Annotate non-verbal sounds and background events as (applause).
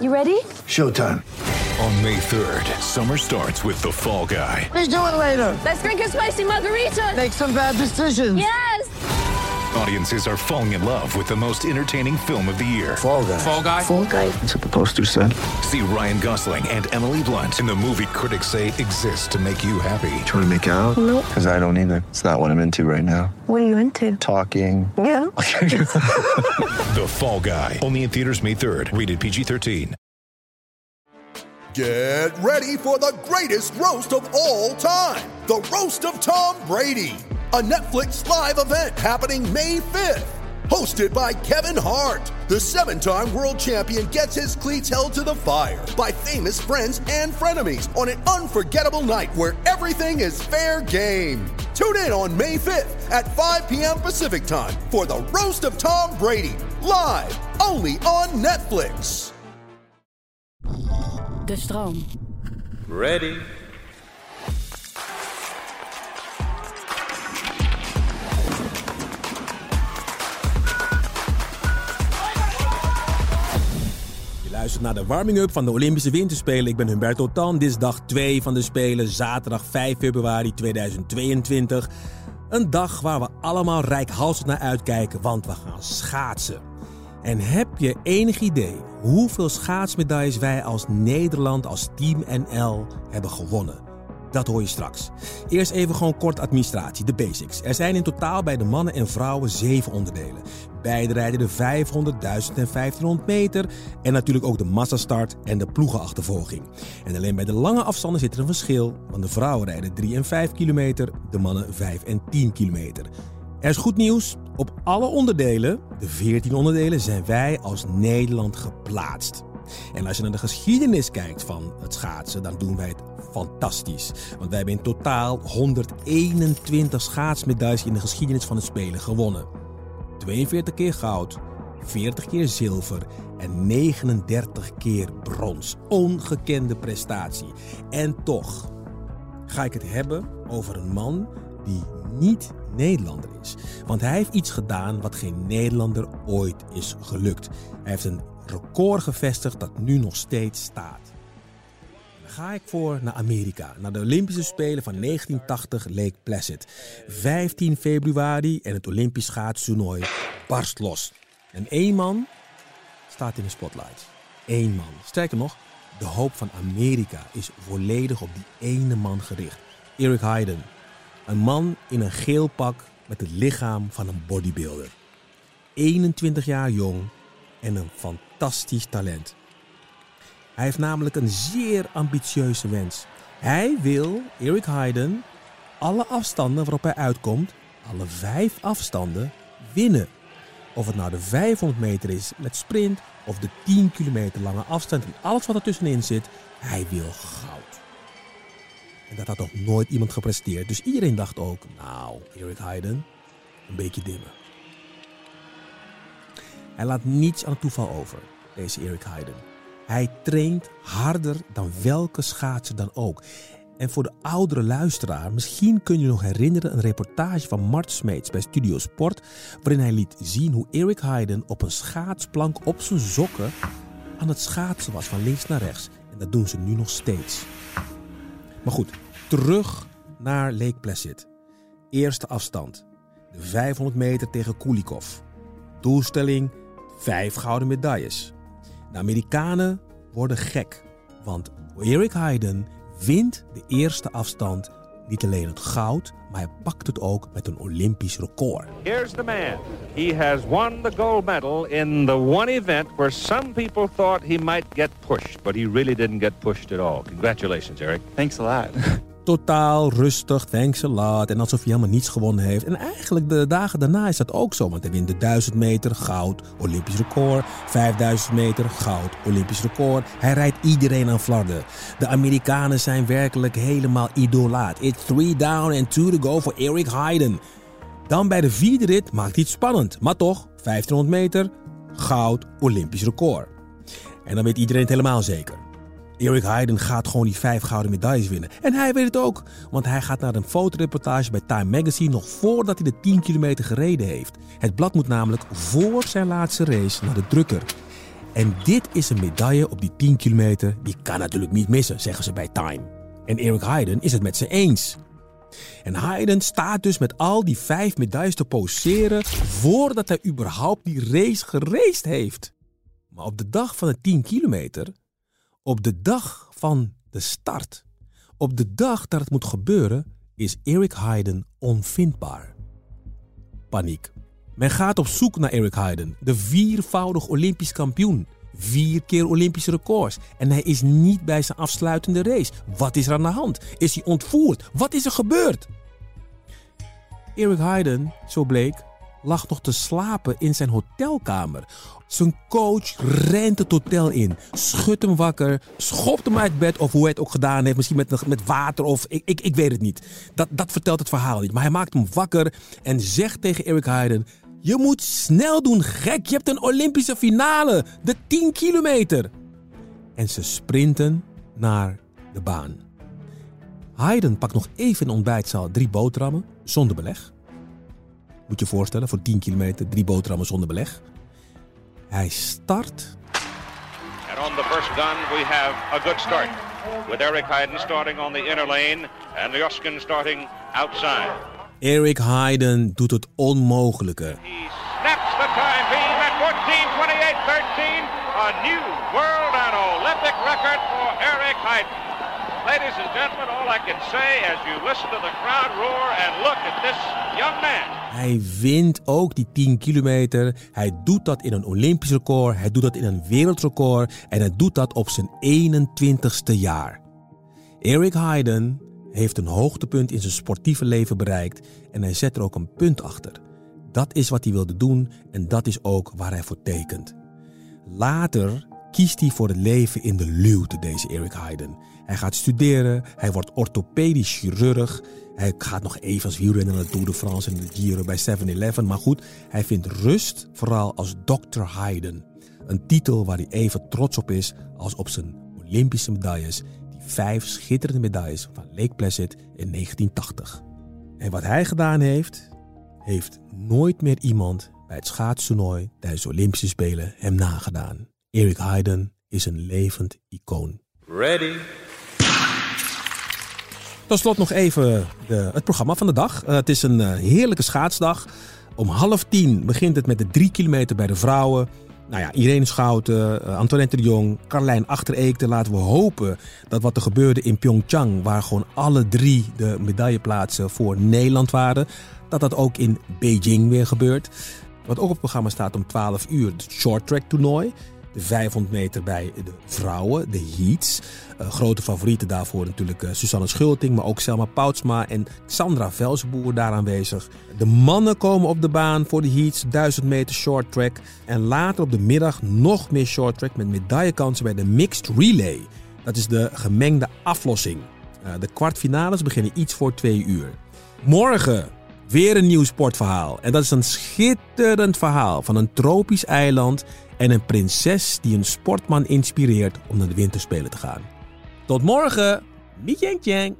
You ready? Showtime. On May 3rd, summer starts with The Fall Guy. Let's do it later. Let's drink a spicy margarita. Make some bad decisions. Yes. Audiences are falling in love with the most entertaining film of the year. Fall guy. Fall guy. Fall guy. That's what the poster said. See Ryan Gosling and Emily Blunt in the movie critics say exists to make you happy. Trying to make it out? Nope. Because I don't either. It's not what I'm into right now. What are you into? Talking. Yeah. (laughs) The Fall Guy. Only in theaters May 3rd. Rated PG-13. Get ready for the greatest roast of all time the Roast of Tom Brady, a Netflix live event happening May 5th. Hosted by Kevin Hart, the seven time world champion gets his cleats held to the fire by famous friends and frenemies on an unforgettable night where everything is fair game. Tune in on May 5th at 5 p.m. Pacific time for the Roast of Tom Brady, live only on Netflix. De stroom. Ready. Luistert naar de warming-up van de Olympische Winterspelen. Ik ben Humberto Tan. Dit is dag 2 van de Spelen, zaterdag 5 februari 2022. Een dag waar we allemaal rijkhalsend naar uitkijken, want we gaan schaatsen. En heb je enig idee hoeveel schaatsmedailles wij als Nederland, als Team NL hebben gewonnen? Dat hoor je straks. Eerst even gewoon kort administratie, de basics. Er zijn in totaal bij de mannen en vrouwen zeven onderdelen. Beide rijden de 500, 1000 en 1500 meter. En natuurlijk ook de massastart en de ploegenachtervolging. En alleen bij de lange afstanden zit er een verschil. Want de vrouwen rijden 3 en 5 kilometer, de mannen 5 en 10 kilometer. Er is goed nieuws. Op alle onderdelen, de 14 onderdelen, zijn wij als Nederland geplaatst. En als je naar de geschiedenis kijkt van het schaatsen, dan doen wij het fantastisch. Want wij hebben in totaal 121 schaatsmedailles in de geschiedenis van het Spelen gewonnen. 42 keer goud, 40 keer zilver en 39 keer brons. Ongekende prestatie. En toch ga ik het hebben over een man die niet Nederlander is. Want hij heeft iets gedaan wat geen Nederlander ooit is gelukt. Hij heeft een record gevestigd dat nu nog steeds staat. Ga ik voor naar Amerika, naar de Olympische Spelen van 1980 Lake Placid. 15 februari en het Olympisch schaatstoernooi barst los. En één man staat in de spotlight. Eén man. Sterker nog, de hoop van Amerika is volledig op die ene man gericht. Eric Heiden. Een man in een geel pak met het lichaam van een bodybuilder. 21 jaar jong en een fantastisch talent. Hij heeft namelijk een zeer ambitieuze wens. Hij wil, Eric Heiden, alle afstanden waarop hij uitkomt, alle vijf afstanden, winnen. Of het nou de 500 meter is met sprint of de 10 kilometer lange afstand en alles wat ertussenin zit, hij wil goud. En dat had nog nooit iemand gepresteerd. Dus iedereen dacht ook, nou, Eric Heiden, een beetje dimmen. Hij laat niets aan het toeval over, deze Eric Heiden. Hij traint harder dan welke schaatser dan ook. En voor de oudere luisteraar, misschien kun je nog herinneren een reportage van Mart Smeets bij Studio Sport, waarin hij liet zien hoe Eric Heiden op een schaatsplank op zijn sokken aan het schaatsen was van links naar rechts. En dat doen ze nu nog steeds. Maar goed, terug naar Lake Placid. Eerste afstand. De 500 meter tegen Kulikov. Doelstelling: vijf gouden medailles. De Amerikanen worden gek, want Eric Heiden wint de eerste afstand niet alleen het goud, maar hij pakt het ook met een Olympisch record. Here's the man. He has won the gold medal in the one event where some people thought he might get pushed, but he really didn't get pushed at all. Congratulations, Eric. Thanks a lot. (laughs) Totaal rustig, thanks a lot. En alsof hij helemaal niets gewonnen heeft. En eigenlijk de dagen daarna is dat ook zo. Want hij wint de 1000 meter, goud, Olympisch record. 5000 meter, goud, Olympisch record. Hij rijdt iedereen aan flarden. De Amerikanen zijn werkelijk helemaal idolaat. It's three down and two to go voor Eric Heiden. Dan bij de vierde rit maakt hij het spannend. Maar toch, 1500 meter, goud, Olympisch record. En dan weet iedereen het helemaal zeker. Eric Heiden gaat gewoon die vijf gouden medailles winnen. En hij weet het ook, want hij gaat naar een fotoreportage bij Time Magazine nog voordat hij de 10 kilometer gereden heeft. Het blad moet namelijk voor zijn laatste race naar de drukker. En dit is een medaille op die 10 kilometer, die kan natuurlijk niet missen, zeggen ze bij Time. En Eric Heiden is het met ze eens. En Heiden staat dus met al die vijf medailles te poseren voordat hij überhaupt die race geraced heeft. Maar op de dag van de 10 kilometer, op de dag van de start, op de dag dat het moet gebeuren, is Eric Heiden onvindbaar. Paniek. Men gaat op zoek naar Eric Heiden, de viervoudig Olympisch kampioen. Vier keer Olympische records. En hij is niet bij zijn afsluitende race. Wat is er aan de hand? Is hij ontvoerd? Wat is er gebeurd? Eric Heiden, zo bleek, lag nog te slapen in zijn hotelkamer. Zijn coach rent het hotel in, schudt hem wakker, schopt hem uit bed of hoe hij het ook gedaan heeft. Misschien met, met water of ik, ik, ik weet het niet. Dat, dat vertelt het verhaal niet. Maar hij maakt hem wakker en zegt tegen Eric Heiden... Je moet snel doen, gek. Je hebt een Olympische finale. De 10 kilometer. En ze sprinten naar de baan. Hayden pakt nog even in ontbijtzaal drie boterhammen zonder beleg. Moet je je voorstellen, voor 10 kilometer drie boterhammen zonder beleg. Hij start. And on the first gun, we have a good start. With Eric Heiden starting on the inner lane and Joskin starting outside. Eric Hayden doet het onmogelijke. He snaps the time beam at 14:28:13, a new world and Olympic record for Eric Heiden. Ladies and gentlemen, all I can say as you listen to the crowd roar and look at this young man. Hij wint ook die 10 kilometer. Hij doet dat in een Olympisch record. Hij doet dat in een wereldrecord. En hij doet dat op zijn 21ste jaar. Eric Hayden heeft een hoogtepunt in zijn sportieve leven bereikt. En hij zet er ook een punt achter. Dat is wat hij wilde doen en dat is ook waar hij voor tekent. Later kiest hij voor het leven in de luwte, deze Eric Hayden. Hij gaat studeren, hij wordt orthopedisch chirurg. Hij gaat nog even als wielrenner naar de Tour de France en de Giro bij 7-Eleven. Maar goed, hij vindt rust vooral als Dr. Hayden. Een titel waar hij even trots op is als op zijn Olympische medailles. Die vijf schitterende medailles van Lake Placid in 1980. En wat hij gedaan heeft, heeft nooit meer iemand bij het schaatstoernooi tijdens de Olympische Spelen hem nagedaan. Eric Hayden is een levend icoon. Ready. Tot slot nog even de, het programma van de dag. Uh, het is een uh, heerlijke schaatsdag. Om half tien begint het met de drie kilometer bij de vrouwen. Nou ja, Irene Schouten, uh, Antoinette de Jong, Carlijn Achtereekte. Laten we hopen dat wat er gebeurde in Pyeongchang, waar gewoon alle drie de medailleplaatsen voor Nederland waren, dat dat ook in Beijing weer gebeurt. Wat ook op het programma staat om 12 uur, het short track toernooi. De 500 meter bij de vrouwen, de heats. Uh, grote favorieten daarvoor natuurlijk uh, Susanne Schulting, maar ook Selma Poutsma en Sandra Velsenboer daar aanwezig. De mannen komen op de baan voor de heats, 1000 meter short track. En later op de middag nog meer short track met medaillekansen bij de mixed relay. Dat is de gemengde aflossing. Uh, de kwartfinales beginnen iets voor twee uur. Morgen weer een nieuw sportverhaal. En dat is een schitterend verhaal van een tropisch eiland en een prinses die een sportman inspireert om naar de winterspelen te gaan. Tot morgen, Miet Yang